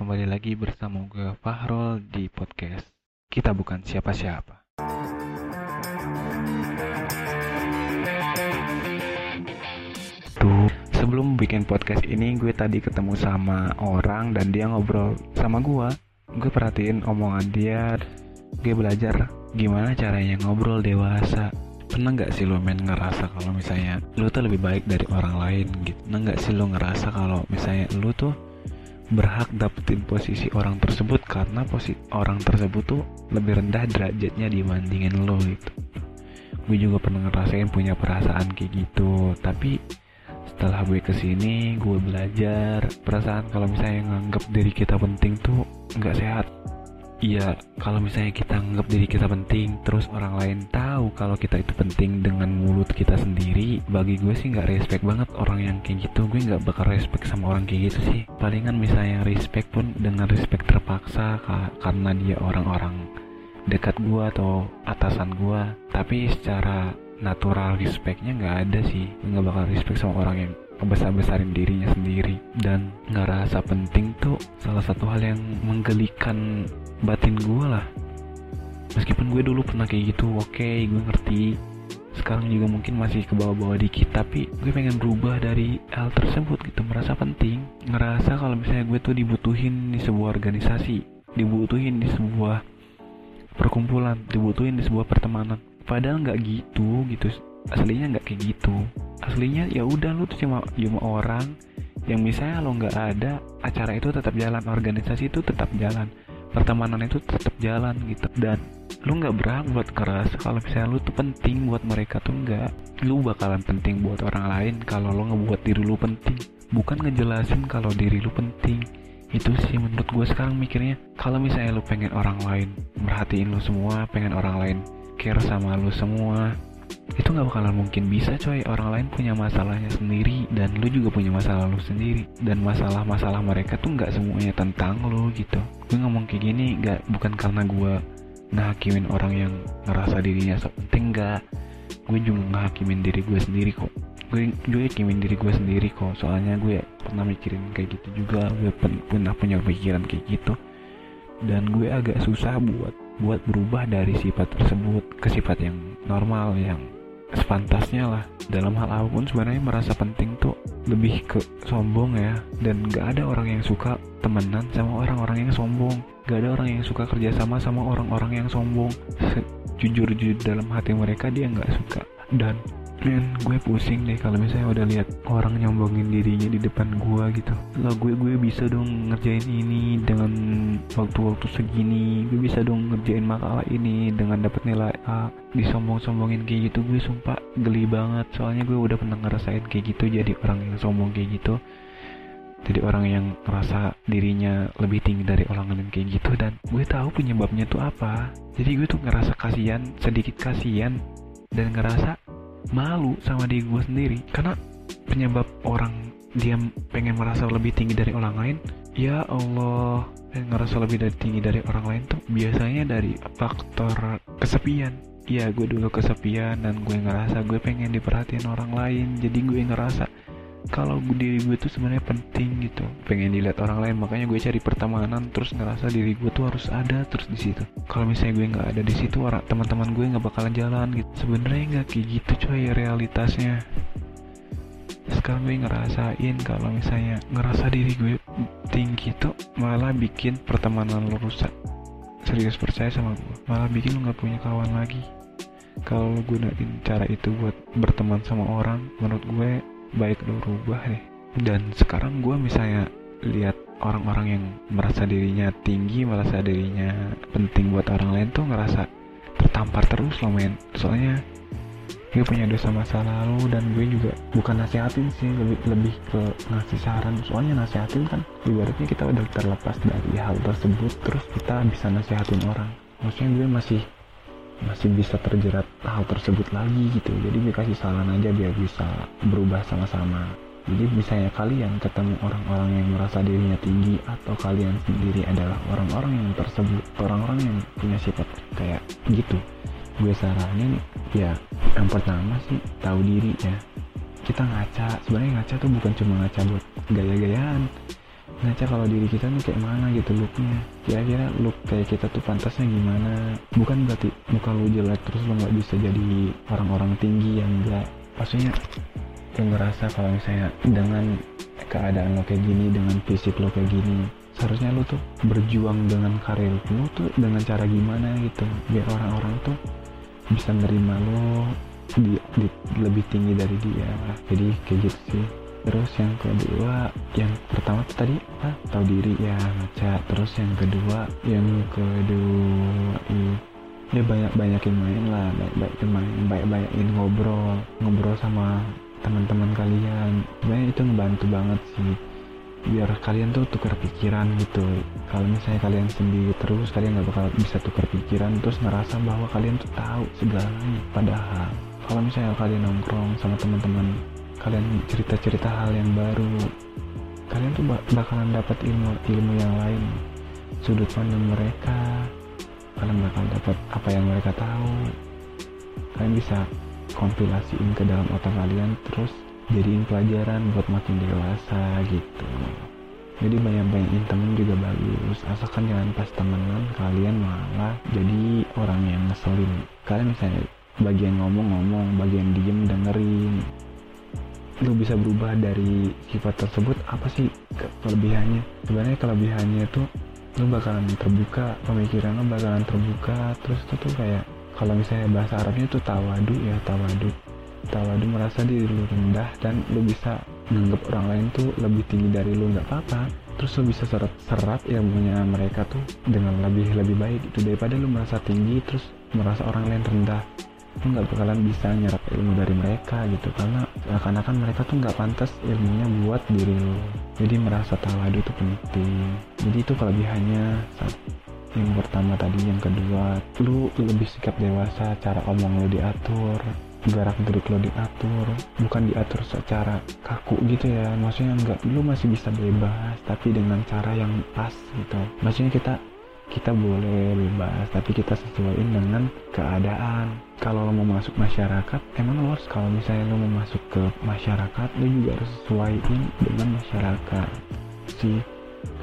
kembali lagi bersama gue Fahrul di podcast Kita Bukan Siapa-Siapa. Tuh, sebelum bikin podcast ini gue tadi ketemu sama orang dan dia ngobrol sama gue. Gue perhatiin omongan dia, gue belajar gimana caranya ngobrol dewasa. Pernah nggak sih lo main ngerasa kalau misalnya lo tuh lebih baik dari orang lain gitu? Pernah nggak sih lo ngerasa kalau misalnya lo tuh berhak dapetin posisi orang tersebut karena posisi orang tersebut tuh lebih rendah derajatnya dibandingin lo gitu. Gue juga pernah ngerasain punya perasaan kayak gitu tapi setelah gue ke sini gue belajar perasaan kalau misalnya nganggap diri kita penting tuh nggak sehat Iya, kalau misalnya kita anggap diri kita penting, terus orang lain tahu kalau kita itu penting dengan mulut kita sendiri, bagi gue sih nggak respect banget orang yang kayak gitu. Gue nggak bakal respect sama orang kayak gitu sih. Palingan misalnya respect pun dengan respect terpaksa karena dia orang-orang dekat gue atau atasan gue. Tapi secara natural respectnya nggak ada sih. Nggak bakal respect sama orang yang ngebesar-besarin dirinya sendiri. Dan ngerasa penting tuh salah satu hal yang menggelikan batin gue lah. Meskipun gue dulu pernah kayak gitu oke okay, gue ngerti. Sekarang juga mungkin masih ke bawah-bawah dikit tapi gue pengen berubah dari hal tersebut gitu merasa penting. Ngerasa kalau misalnya gue tuh dibutuhin di sebuah organisasi dibutuhin di sebuah perkumpulan dibutuhin di sebuah pertemanan. Padahal nggak gitu gitu aslinya nggak kayak gitu aslinya ya udah lu tuh cuma cuma orang. Yang misalnya lo nggak ada acara itu tetap jalan organisasi itu tetap jalan pertemanan itu tetap jalan gitu. Dan lu nggak berhak buat keras. Kalau misalnya lu tuh penting buat mereka tuh nggak lu bakalan penting buat orang lain kalau lo ngebuat diri lu penting. Bukan ngejelasin kalau diri lu penting. Itu sih menurut gue sekarang mikirnya. Kalau misalnya lu pengen orang lain merhatiin lu semua pengen orang lain care sama lu semua itu nggak bakalan mungkin bisa coy. Orang lain punya masalahnya sendiri dan lu juga punya masalah lu sendiri. Dan masalah-masalah mereka tuh nggak semuanya tentang lu gitu. Gue ngomong kayak gini nggak bukan karena gue ngehakimin orang yang ngerasa dirinya so penting nggak. Gue juga ngehakimin diri gue sendiri kok. Gue juga hakimin diri gue sendiri kok. Soalnya gue pernah mikirin kayak gitu juga. Gue pernah punya pikiran kayak gitu. Dan gue agak susah buat buat berubah dari sifat tersebut ke sifat yang normal yang sepantasnya lah. Dalam hal apa pun sebenarnya merasa penting tuh lebih ke sombong ya. Dan gak ada orang yang suka temenan sama orang-orang yang sombong. Gak ada orang yang suka kerjasama sama orang-orang yang sombong. Jujur-jujur dalam hati mereka dia nggak suka. Dan men gue pusing deh kalau misalnya udah lihat orang nyombongin dirinya di depan gue gitu. Lah gue gue bisa dong ngerjain ini dengan waktu-waktu segini. Gue bisa dong ngerjain makalah ini dengan dapat nilai A. Disombong-sombongin kayak gitu gue sumpah geli banget. Soalnya gue udah pernah ngerasain kayak gitu jadi orang yang sombong kayak gitu. Jadi orang yang ngerasa dirinya lebih tinggi dari orang lain kayak gitu. Dan gue tahu penyebabnya tuh apa. Jadi gue tuh ngerasa kasihan sedikit kasihan. Dan ngerasa malu sama diri gue sendiri. Karena penyebab orang dia pengen merasa lebih tinggi dari orang lain ya Allah pengen ngerasa lebih dari tinggi dari orang lain tuh biasanya dari faktor kesepian. Iya gue dulu kesepian dan gue ngerasa gue pengen diperhatiin orang lain jadi gue ngerasa kalau diri gue tuh sebenarnya penting gitu. Pengen dilihat orang lain makanya gue cari pertemanan terus ngerasa diri gue tuh harus ada terus di situ. Kalau misalnya gue nggak ada di situ orang teman-teman gue nggak bakalan jalan gitu. Sebenarnya nggak kayak gitu coy realitasnya. Sekarang gue ngerasain kalau misalnya ngerasa diri gue tinggi tuh malah bikin pertemanan lo rusak. Serius percaya sama gue malah bikin lo nggak punya kawan lagi. Kalau lo gunain cara itu buat berteman sama orang menurut gue baik lo rubah deh dan sekarang gue misalnya lihat orang-orang yang merasa dirinya tinggi merasa dirinya penting buat orang lain tuh ngerasa tertampar terus loh men. Soalnya gue punya dosa masa lalu dan gue juga bukan nasihatin sih lebih lebih ke ngasih saran. Soalnya nasihatin kan ibaratnya kita udah terlepas dari hal tersebut terus kita bisa nasihatin orang. Maksudnya gue masih masih bisa terjerat hal tersebut lagi gitu. Jadi gue kasih saran aja biar bisa berubah sama-sama. Jadi misalnya kalian ketemu orang-orang yang merasa dirinya tinggi atau kalian sendiri adalah orang-orang yang tersebut orang-orang yang punya sifat kayak gitu. Gue saranin ya yang pertama sih tahu diri ya. Kita ngaca. Sebenarnya ngaca tuh bukan cuma ngaca buat gaya-gayaan ngaca kalau diri kita nih kayak mana gitu looknya. Kira-kira look kayak kita tuh pantasnya gimana? Bukan berarti muka lu jelek terus lo nggak bisa jadi orang-orang tinggi yang enggak maksudnya gue ngerasa kalau misalnya dengan keadaan lo kayak gini dengan fisik lo kayak gini seharusnya lo tuh berjuang dengan karir lo tuh dengan cara gimana gitu biar orang-orang tuh bisa nerima lo di, di lebih tinggi dari dia. Jadi kayak gitu sih terus yang kedua yang pertama tuh tadi apa tahu diri ya ngaca terus yang kedua yang kedua ya banyak banyakin main lah baik baikin main baik baikin ngobrol ngobrol sama teman-teman kalian. Sebenarnya itu ngebantu banget sih biar kalian tuh tukar pikiran gitu. Kalau misalnya kalian sendiri terus kalian nggak bakal bisa tukar pikiran terus ngerasa bahwa kalian tuh tahu segalanya. Padahal kalau misalnya kalian nongkrong sama teman-teman kalian cerita-cerita hal yang baru. Kalian tuh bakalan dapat ilmu ilmu yang lain. Sudut pandang mereka kalian bakal dapat apa yang mereka tahu. Kalian bisa kompilasiin ke dalam otak kalian terus jadiin pelajaran buat makin dewasa gitu. Jadi banyak-banyakin temen juga bagus. Asalkan jangan pas temenan kalian malah jadi orang yang ngeselin. Kalian misalnya bagian ngomong-ngomong bagian diem dengerin lu bisa berubah dari sifat tersebut apa sih kelebihannya? Sebenarnya kelebihannya tuh lu bakalan terbuka pemikiran lu bakalan terbuka terus itu tuh kayak kalau misalnya bahasa Arabnya tuh tawadu ya tawadu. Tawadu merasa diri lu rendah dan lu bisa menganggap orang lain tuh lebih tinggi dari lu nggak apa-apa. Terus lu bisa serap serap ilmunya mereka tuh dengan lebih lebih baik itu daripada lu merasa tinggi terus merasa orang lain rendah lu nggak bakalan bisa nyerap ilmu dari mereka gitu. Karena seakan-akan mereka tuh nggak pantas ilmunya buat diri lu jadi merasa tawadu itu penting. Jadi itu kelebihannya yang pertama tadi yang kedua lu lebih sikap dewasa cara omong lu diatur gerak gerik lo diatur bukan diatur secara kaku gitu ya. Maksudnya enggak lu masih bisa bebas tapi dengan cara yang pas gitu. Maksudnya kita kita boleh bebas tapi kita sesuaiin dengan keadaan. Kalau lo mau masuk masyarakat emang lo harus kalau misalnya lo mau masuk ke masyarakat lo juga harus sesuaiin dengan masyarakat. Sih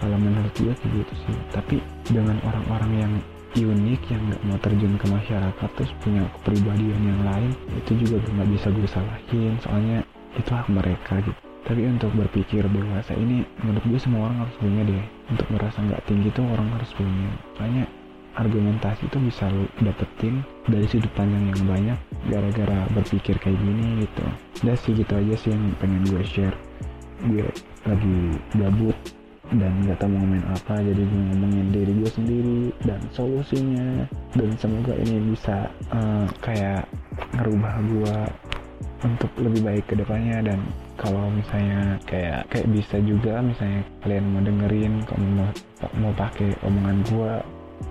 kalau menurut gue kayak gitu sih. Tapi dengan orang-orang yang unik yang nggak mau terjun ke masyarakat terus punya kepribadian yang lain itu juga nggak bisa gue salahin. Soalnya itu hak mereka gitu tapi untuk berpikir dewasa ini menurut gue semua orang harus punya deh. Untuk merasa nggak tinggi tuh orang harus punya. Soalnya argumentasi itu bisa lo dapetin dari sudut pandang yang banyak gara-gara berpikir kayak gini gitu. Udah sih gitu aja sih yang pengen gue share. Gue lagi gabut dan nggak tahu mau ngomongin apa jadi gue ngomongin diri gue sendiri dan solusinya. Dan semoga ini bisa uh, kayak ngerubah gue untuk lebih baik ke depannya dan kalau misalnya kayak kayak bisa juga misalnya kalian mau dengerin kalau mau mau pakai omongan gue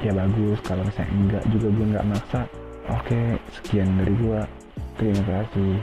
ya bagus. Kalau misalnya enggak juga gue nggak maksa oke sekian dari gue terima kasih